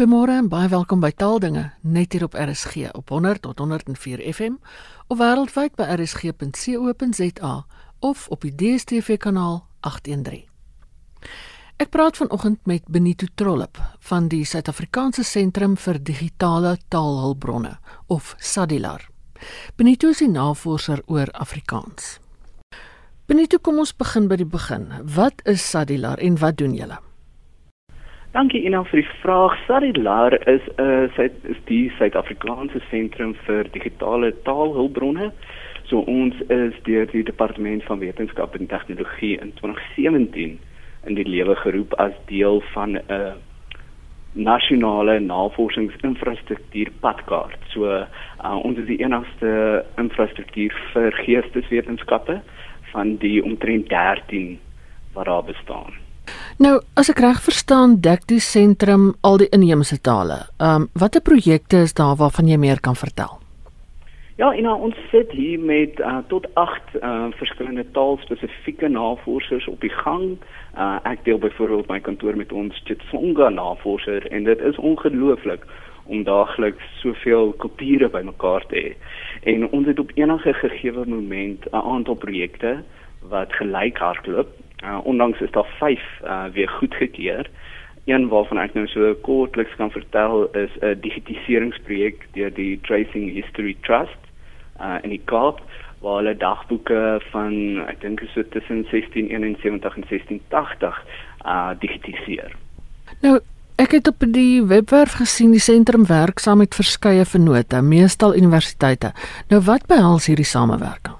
Goeiemôre en baie welkom by Taaldinge net hier op RSG op 100 tot 104 FM of wêreldwyd by rsg.co.za of op die DStv kanaal 813. Ek praat vanoggend met Benito Trollip van die Suid-Afrikaanse Sentrum vir Digitale Taalhulpbronne of SADiLaR. Benito is 'n navorser oor Afrikaans. Benito, kom ons begin by die begin. Wat is SADiLaR en wat doen julle? Dankie Ina vir die vraag. SADiLaR is 'n uh, Suid is die Suid-Afrikaanse Sentrum vir Digitale Taalhulpbronne. So ons is deur die Departement van Wetenskap en Tegnologie in 2017 in die lewe geroep as deel van 'n uh, nasionale navorsingsinfrastruktuur padkaart. So uh, ons is die enigste infrastruktuur vir geesteswetenskappe van die omtrent 13 wat daar bestaan. Nou, as ek reg verstaan, dek die sentrum al die inheemse tale. Ehm um, watter projekte is daar waarvan jy meer kan vertel? Ja, en nou, ons sit hier met uh, tot 8 uh, verskillende taalspesifieke navorsers op die gang. Uh, ek deel byvoorbeeld my kantoor met ons Tsonga navorser en dit is ongelooflik om daagliks soveel kopiere bymekaar te hê. En ons het op enige gegee moment 'n aantal projekte wat gelyk hardloop Uh, ondanks is daar 5 uh, weer goedgekeur. Een waarvan ek nou so kortliks kan vertel is 'n digitiseringsprojek deur die Tracing History Trust uh, in die Kaap waar hulle dagboeke van ek dink is so tussen 1671 en 1680 uh digitiseer. Nou ek het op die webwerf gesien die sentrum werk saam met verskeie vennote, meestal universiteite. Nou wat behels hierdie samewerking?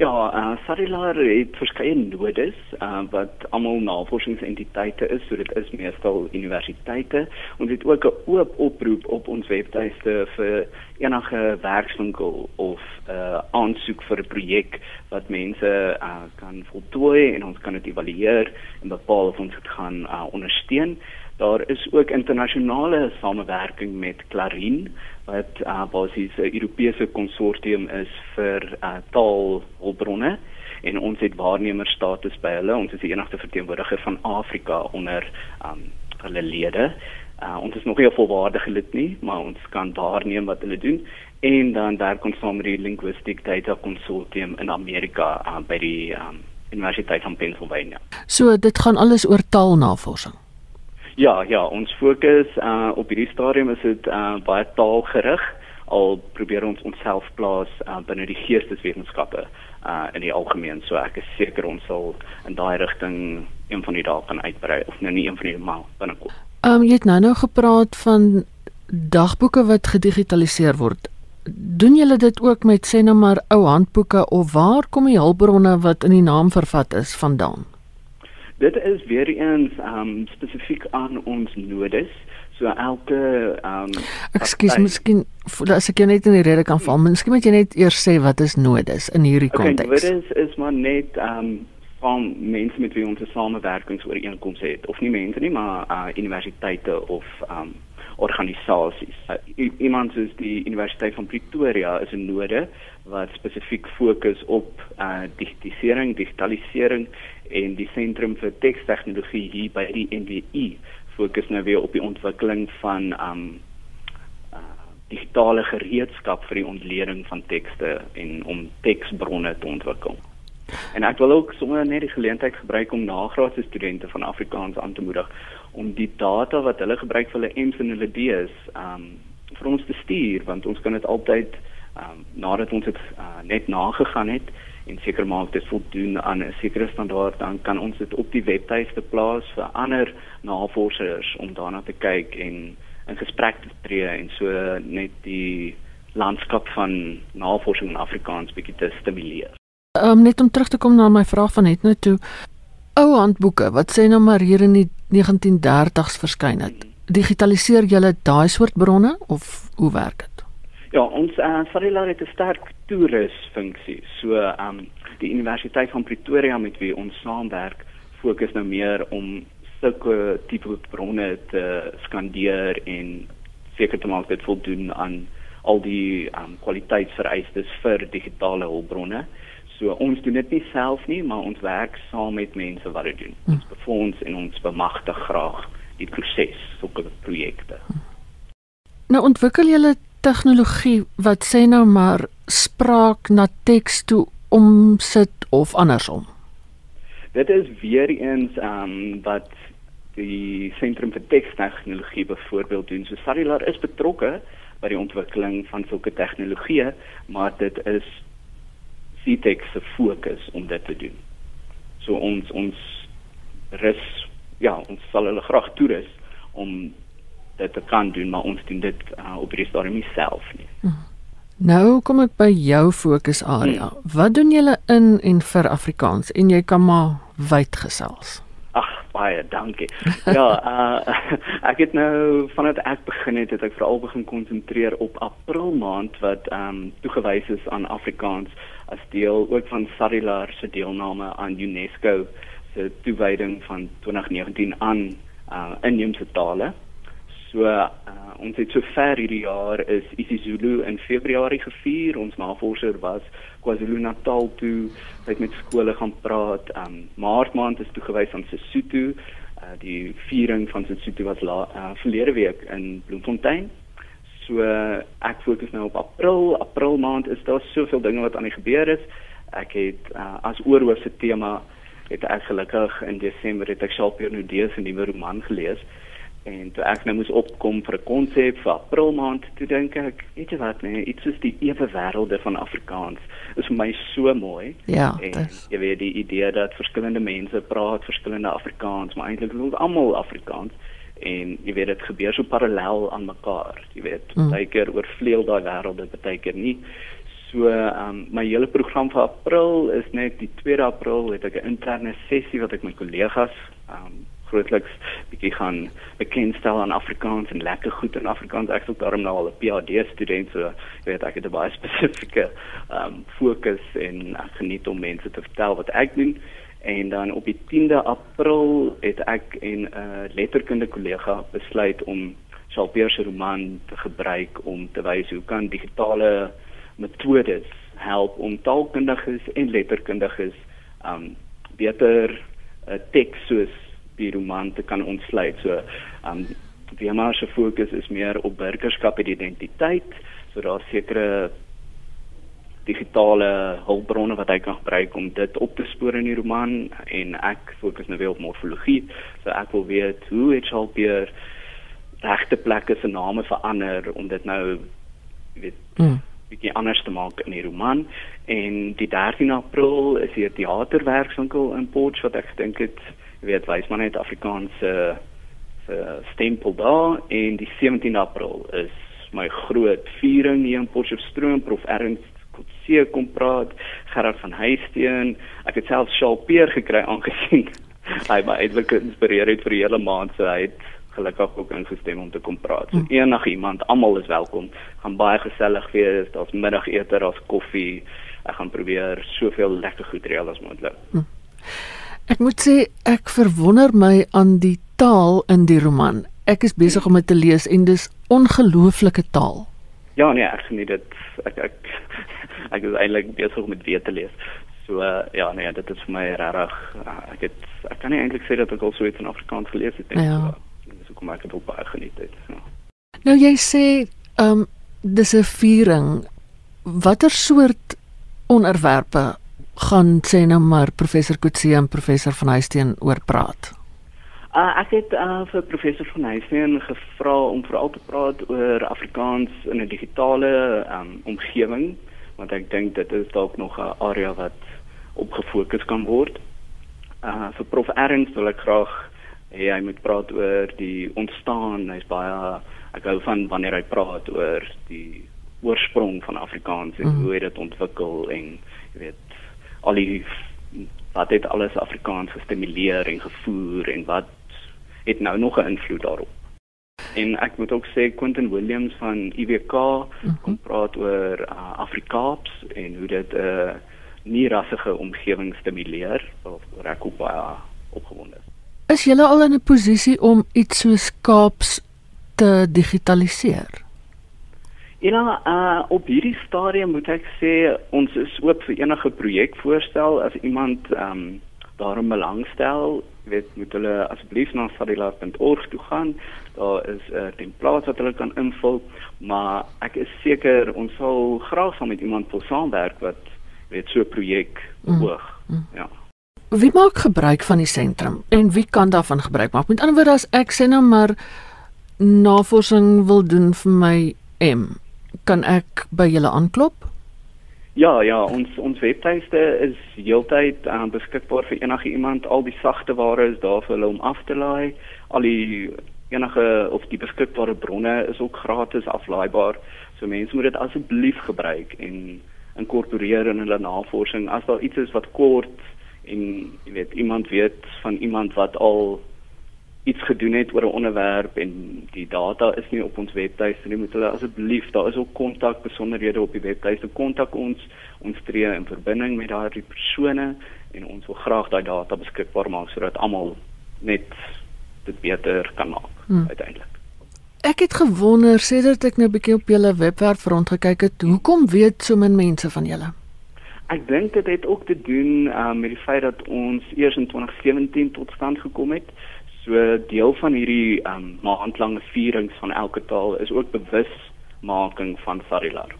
Ja, uh, Sarilar het verskeie nodes uh, wat almal navorsingsentiteite is, so dit is meestal universiteite. Ons het ook 'n oop oproep op ons webtuiste vir enige werkswinkel of 'n uh, aansoek vir 'n projek wat mense uh, kan voltooi en ons kan dit evalueer en bepaal of ons dit gaan uh, ondersteun. Daar is ook internasionale samewerking met Clarin wat uh, basies 'n Europese konsortium is vir uh, taalhulpbronne en ons het waarnemerstatus by hulle. Ons is die enigste verteenwoordiger van Afrika onder um, hulle lede. Uh, ons is nog nie 'n volwaardige lid nie, maar ons kan waarneem wat hulle doen en dan werk ons saam met die Linguistic Data Consortium in Amerika uh, by die um, Universiteit van Pennsylvania. So dit gaan alles oor taalnavorsing. Ja, ja, ons fokus uh op hierdie stadium is dit uh baie taalgerig al probeer ons onsself plaas uh, binne die geesteswetenskappe uh in die algemeen so ek is seker ons sal in daai rigting een van die dae kan uitbrei of nou nie een van die maal binnekom. Ehm um, jy het nou nou gepraat van dagboeke wat gedigitaliseer word. Doen julle dit ook met sê nou maar ou handboeke of waar kom die hulpbronne wat in die naam vervat is vandaan? Dit is weer eens um spesifiek aan ons nodes. So elke um Ekskuus, miskien as ek jou net in die rede kan val, miskien moet jy net eers sê wat is nodes in hierdie konteks. Okay, nodes is maar net um van mense met wie ons 'n samewerkingsooreenkoms het of nie mense nie, maar uh universiteite of um organisasies. Uh, iemand soos die Universiteit van Pretoria is 'n node wat spesifiek fokus op uh digitalisering, digitalisering en die sentrum vir tekstegnologie hier by die NWU fokus nou weer op die ontwikkeling van um digitale gereedskap vir die ontleding van tekste en om teksbronne te ontwikkel. En ek wil ook sommer net die geleentheid gebruik om nagraadse studente van Afrikaans aan te moedig om die data wat hulle gebruik vir hulle M's en hulle D's um vir ons te stuur want ons kan dit altyd um nadat ons dit uh, net nagegaan het en seker maak dit voldoen aan 'n sekere standaard dan kan ons dit op die webtuiste plaas vir ander navorsers om daarna te kyk en in gesprek te tree en so net die landskap van navorsing in Afrikaans bietjie te stimuleer. Um, net om terug te kom na my vraag van net nou toe ou handboeke wat sê nou maar hier in die 1930s verskyn het. Digitaliseer julle daai soort bronne of hoe werk dit? Ja, ons uh, eh, Farilla het 'n sterk toerusfunksie. So, ehm um, die Universiteit van Pretoria met wie ons saamwerk, fokus nou meer om sulke tipe bronne te skandeer en seker te maak dit voldoen aan al die ehm um, kwaliteitsvereistes vir digitale hulpbronne. So ons doen dit nie self nie, maar ons werk saam met mense wat dit doen. Ons befonds en ons bemagtig graag die proses sulke projekte. Nou ontwikkel julle tegnologie wat sê nou maar spraak na teks toe omsit of andersom. Dit is weer eens ehm um, wat die sentrum vir tekstegnologie byvoorbeeld doen. So Cellular is betrokke by die ontwikkeling van sulke tegnologieë, maar dit is CTEX se fokus om dit te doen. So ons ons rus ja, ons sal hulle graag toerus om dit te kan doen, maar ons doen dit uh, op die stadium self nie. Hmm. Nou kom ek by jou fokus area. Hmm. Wat doen julle in en vir Afrikaans en jy kan maar wyd gesels. Baie dankie. ja, uh, ek het nou vanaf ek begin het, het ek veral begin konsentreer op April maand wat ehm um, toegewys is aan Afrikaans as deel ook van SARILAR se deelname aan UNESCO se toewyding van 2019 aan uh, inheemse tale. So uh, ons het sover hierdie jaar is isiZulu in Februarie gevier. Ons navorser was KwaZulu-Natal toe, het met skole gaan praat. Um Maart maand is toegewys aan Sesotho. Uh, die viering van Sesotho was la, uh, verlede week in Bloemfontein. So uh, ek fokus nou op April. April maand is daar soveel dinge wat aan die gebeur is. Ek het uh, as oorhoofse tema het ek gelukkig in Desember het ek Shakespeare Nude se nuwe roman gelees en toe ek nou moes opkom vir 'n konsep vir April maand toe dink ek weet jy wat nee iets soos die ewe wêrelde van Afrikaans is vir my so mooi ja en dis. jy weet die idee dat verskillende mense praat verskillende Afrikaans maar eintlik is almal Afrikaans en jy weet dit gebeur so parallel aan mekaar jy weet mm. baie keer oorvleuel daai wêrelde baie keer nie so um, my hele program vir April is net die 2 April het ek 'n interne sessie wat ek my kollegas um, grootliks bietjie gaan bekendstel aan Afrikaans en lekker goed in Afrikaans. Ek sou daarom nou al 'n PhD student so jy weet ek het 'n baie spesifieke ehm um, fokus en ek geniet om mense te vertel wat ek doen. En dan op die 10de April het ek en 'n uh, letterkunde kollega besluit om Charles se roman te gebruik om te wys hoe kan digitale metodes help om taalkundiges en letterkundiges um beter uh, teks soos die roman te kan ontsluit. So, um maar se fokus is meer op burgerskap en identiteit. So daar's sekere digitale hulpbronne wat ek kan gebruik om dit op te spoor in die roman en ek fokus nou weer op morfologie. So ek wil weet hoe het Shakespeare regte plekke se name verander om dit nou weet mm bietjie anders te maak in die roman en die 13 April is hier teaterwerkswinkel in Potch wat ek dink dit weet wys maar net Afrikaanse se stempel daar en die 17 April is my groot viering hier in Potchefstroom prof Ernst Kotse kom praat Gerard van Huisteen ek het self Shaal Peer gekry aangesien hy my eintlik geïnspireer het vir die hele maand so hy het gelukkig ook ingestem om te kom praat. So hm. enige iemand, almal is welkom. Gaan baie gesellig wees. Daar's middagete, daar's koffie. Ek gaan probeer soveel lekker goed reël as moontlik. Hm. Ek moet sê ek verwonder my aan die taal in die roman. Ek is besig om dit te lees en dis ongelooflike taal. Ja nee, ek geniet dit. Ek ek ek is eintlik besig om dit weer te lees. So uh, ja nee, dit is vir my regtig uh, ek het ek kan nie eintlik sê dat ek al so iets in Afrikaans gelees het nie. Ja. So kom ek dit op baie geniet het. Ja. Nou jy sê ehm um, dis 'n viering. Watter soort onderwerpe gaan sê nou maar professor Kutsie en professor van Huisteen oor praat? Uh, ek het uh, vir professor van Huisteen gevra om veral te praat oor Afrikaans in 'n digitale um, omgewing want ek dink dit is dalk nog 'n area wat op gefokus kan word. Uh vir prof Ernst wil ek graag hê hy moet praat oor die ontstaan. Hy's baie ek hou van wanneer hy praat oor die oorsprong van Afrikaans en mm. hoe dit ontwikkel en jy weet al die wat het alles Afrikaans gestimuleer en gevoer en wat het nou nog 'n invloed daarop. En ek moet ook sê Quentin Williams van IWK mm -hmm. kom praat oor uh, Afrikaaps en hoe dit 'n uh, nie rassige omgewing stimuleer of ek ook baie opgewonde is. Is jy al in 'n posisie om iets soos Kaaps te digitaliseer? Ja, uh op hierdie stadium moet ek sê ons is oop vir enige projekvoorstel as iemand ehm um, daarom belangstel. weet moet hulle asseblief na sadila.org toe gaan. Daar is 'n uh, template wat hulle kan invul, maar ek is seker ons sal graag saam met iemand wil saamwerk wat weet so 'n projek beoog. Mm. Mm. Ja. Wie maak gebruik van die sentrum en wie kan daarvan gebruik maak? Met ander woorde as ek sê nou maar navorsing wil doen vir my M, kan ek by julle aanklop? Ja, ja, ons ons webtuiste is heeltyd uh, beskikbaar vir enige iemand. Al die sagte ware is daar vir hulle om af te laai. Al die enige of die beskikbare bronne is ook gratis aflaaibaar. So mense moet dit asseblief gebruik en inkorporeer in hulle navorsing. As daar iets is wat kort en jy weet iemand weet van iemand wat al iets gedoen het oor 'n onderwerp en die data is nie op ons webtuiste nie, moet hulle asseblief, daar is ook kontak besonderhede op die webtuiste, kontak ons, ons tree in verbinding met daardie persone en ons wil graag daai data beskikbaar maak sodat almal net dit beter kan maak hmm. uiteindelik. Ek het gewonder sedert ek nou 'n bietjie op julle webwerf rondgekyk het, hoekom weet so min mense van julle? Ek dink dit het ook te doen um, met die feit dat ons eers in 2017 tot stand gekom het. So deel van hierdie um maandlange vierings van elke taal is ook bewusmaking van Sarilar.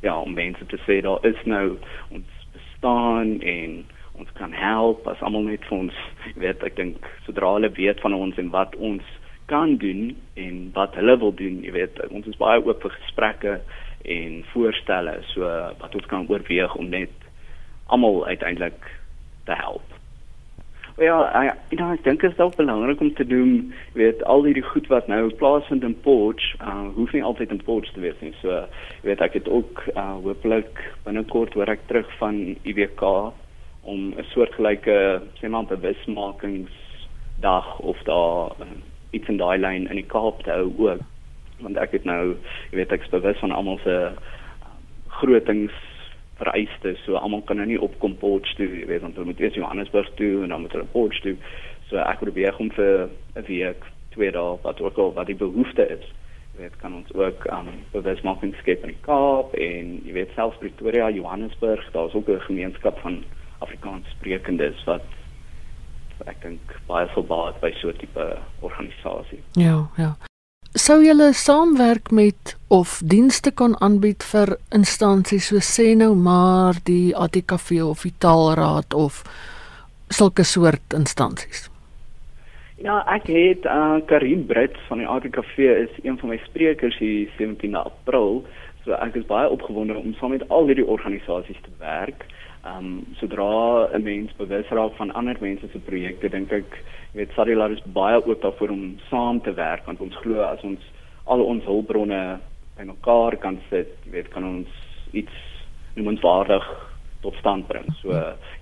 Ja, om mense te sê daar is nou ons bestaan en ons kan help as almal net vir ons weet ek dink sodra hulle weet van ons en wat ons kan doen en wat hulle wil doen, jy weet ons is baie oop vir gesprekke en voorstelle so wat ons kan oorweeg om net almal uiteindelik te help. Ja, ja, ek dink dit is ook belangrik om te doen, jy weet, al hierdie goed wat nou plaasvind in Potch, uh hoef nie altyd in Potch te wees nie. So, jy weet, ek het ook uh hopelik binnekort hoor ek terug van IWK om 'n soortgelyke sê maar bewusmakingsdag of daar uh, iets in daai lyn in die Kaap te hou ook. Want ek het nou, jy weet, ek is bewus van almal se uh, grotings vereistes. So almal kan nou nie opkom Potch toe, jy weet, want hulle moet eers Johannesburg toe en dan moet hulle Potch toe. So ek probeer om vir 'n week, twee dae wat ook al wat die behoefte is. Jy weet, kan ons ook um bewusmaking skep in Kaap en jy weet selfs Pretoria, Johannesburg, daar's ook 'n gemeenskap van Afrikaans sprekendes wat ek dink baie sou baat by so 'n tipe organisasie. Ja, ja sou julle saamwerk met of dienste kan aanbied vir instansies so sê nou maar die ATKV of die Taalraad of sulke soort instansies? Ja, ek het uh, Karin Brits van die ATKV is een van my sprekers hier 17 April. So ek is baie opgewonde om saam met al hierdie organisasies te werk. Ehm um, sodra 'n mens bewus raak van ander mense se projekte, dink ek, jy weet, Sarilar is baie oop daarvoor om saam te werk want ons glo as ons al ons hulpbronne bymekaar kan sit, jy weet, kan ons iets noemenswaardig tot stand bring. So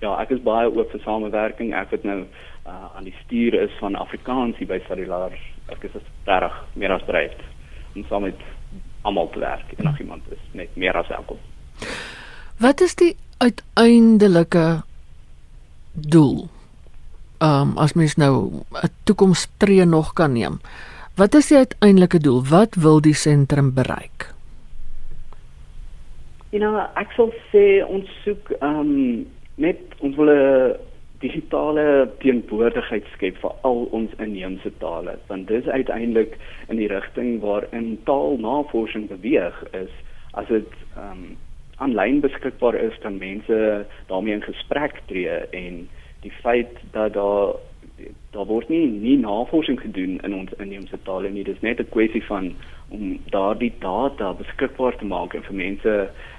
ja, ek is baie oop vir samewerking. Ek het nou uh, aan die stuur is van Afrikaans hier by Sarilar. Ek is reg meer as bereid om saam met almal te werk. Enigiemand is net meer as welkom. Wat is die uiteindelike doel? Ehm um, as mens nou 'n toekomstree nog kan neem. Wat is die uiteindelike doel? Wat wil die sentrum bereik? You know, ek sou sê ons soek ehm um, net ons wil 'n digitale teenwoordigheid skep vir al ons inheemse tale want dit is uiteindelik in die rigting waarin taalnavorsing beweeg is as dit ehm um, aanlyn beskikbaar is dan mense daarmee in gesprek tree en die feit dat daar daar word nie nie navorsing gedoen in ons inheemse tale nie. Dis net 'n kwessie van om daardie data beskikbaar te maak en vir mense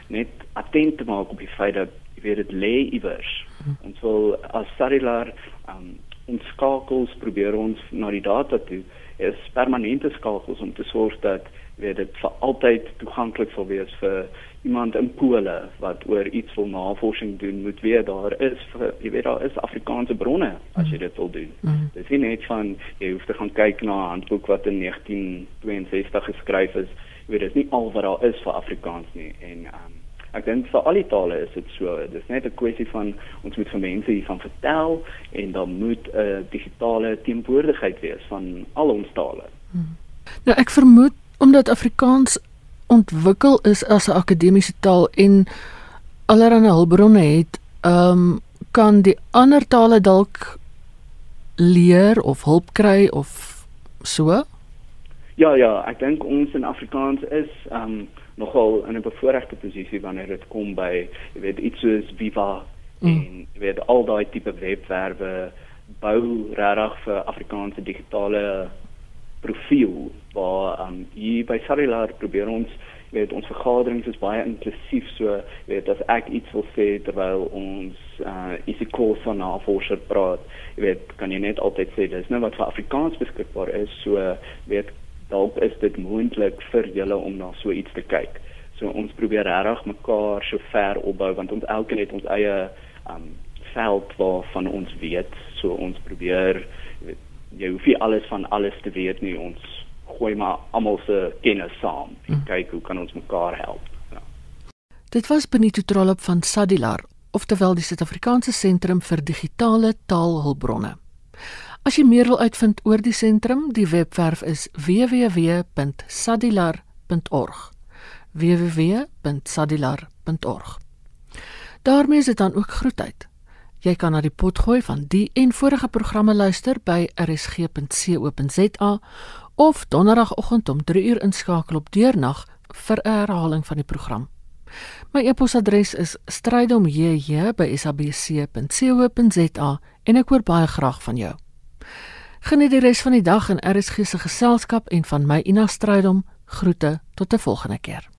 net attent te maak op die feit dat jy weet dit lê iewers. Ons wil as cellular um, ons skakels probeer ons na die data toe is permanente skakels om te sorg dat weet dit vir altyd toeganklik sal wees vir iemand in Pole wat oor iets wil navorsing doen moet weet daar is jy weet daar is Afrikaanse bronne as jy dit wil doen. Mm. Dis nie net van jy hoef te gaan kyk na 'n handboek wat in 1962 geskryf is. Jy weet dis nie al wat daar is vir Afrikaans nie en um, ek dink vir al die tale is dit so. Dis net 'n kwessie van ons moet vir mense hiervan vertel en dan moet 'n uh, digitale teenwoordigheid wees van al ons tale. Mm. Nou ek vermoed omdat Afrikaans ontwikkel is as 'n akademiese taal en allerlei hulpbronne het, ehm um, kan die ander tale dalk leer of hulp kry of so? Ja ja, ek dink ons in Afrikaans is um nogal in 'n bevoordeelde posisie wanneer dit kom by jy weet iets soos Viva mm. en jy weet al daai tipe webwerwe bou regtig vir Afrikaanse digitale profiel waar um hier by Cellular probeer ons weet ons vergaderings is baie inklusief so weet as ek iets wil sê terwyl ons uh is die kurs van navorser praat weet kan jy net altyd sê dis nou wat vir Afrikaans beskikbaar is so weet dalk is dit moontlik vir julle om na so iets te kyk. So ons probeer regtig mekaar so ver opbou want ons elkeen het ons eie um veld waarvan ons weet. So ons probeer weet, jy hoef nie alles van alles te weet nie ons gooi maar almal se kennis saam en hm. kyk hoe kan ons mekaar help. Ja. Dit was Benito Trollop van Sadilar, oftewel die Suid-Afrikaanse Sentrum vir Digitale Taalhulpbronne. As jy meer wil uitvind oor die sentrum, die webwerf is www.sadilar.org. www.sadilar.org. daarmee is dit dan ook groet uit. Jy kan na die pot gooi van die en vorige programme luister by rsg.co.za of donderdagoggend om 3 uur inskakel op deurnag vir 'n herhaling van die program. My e-posadres is strydomjj@sabc.co.za en ek hoor baie graag van jou. Geniet die res van die dag in RSG se geselskap en van my Ina Strydom groete tot 'n volgende keer.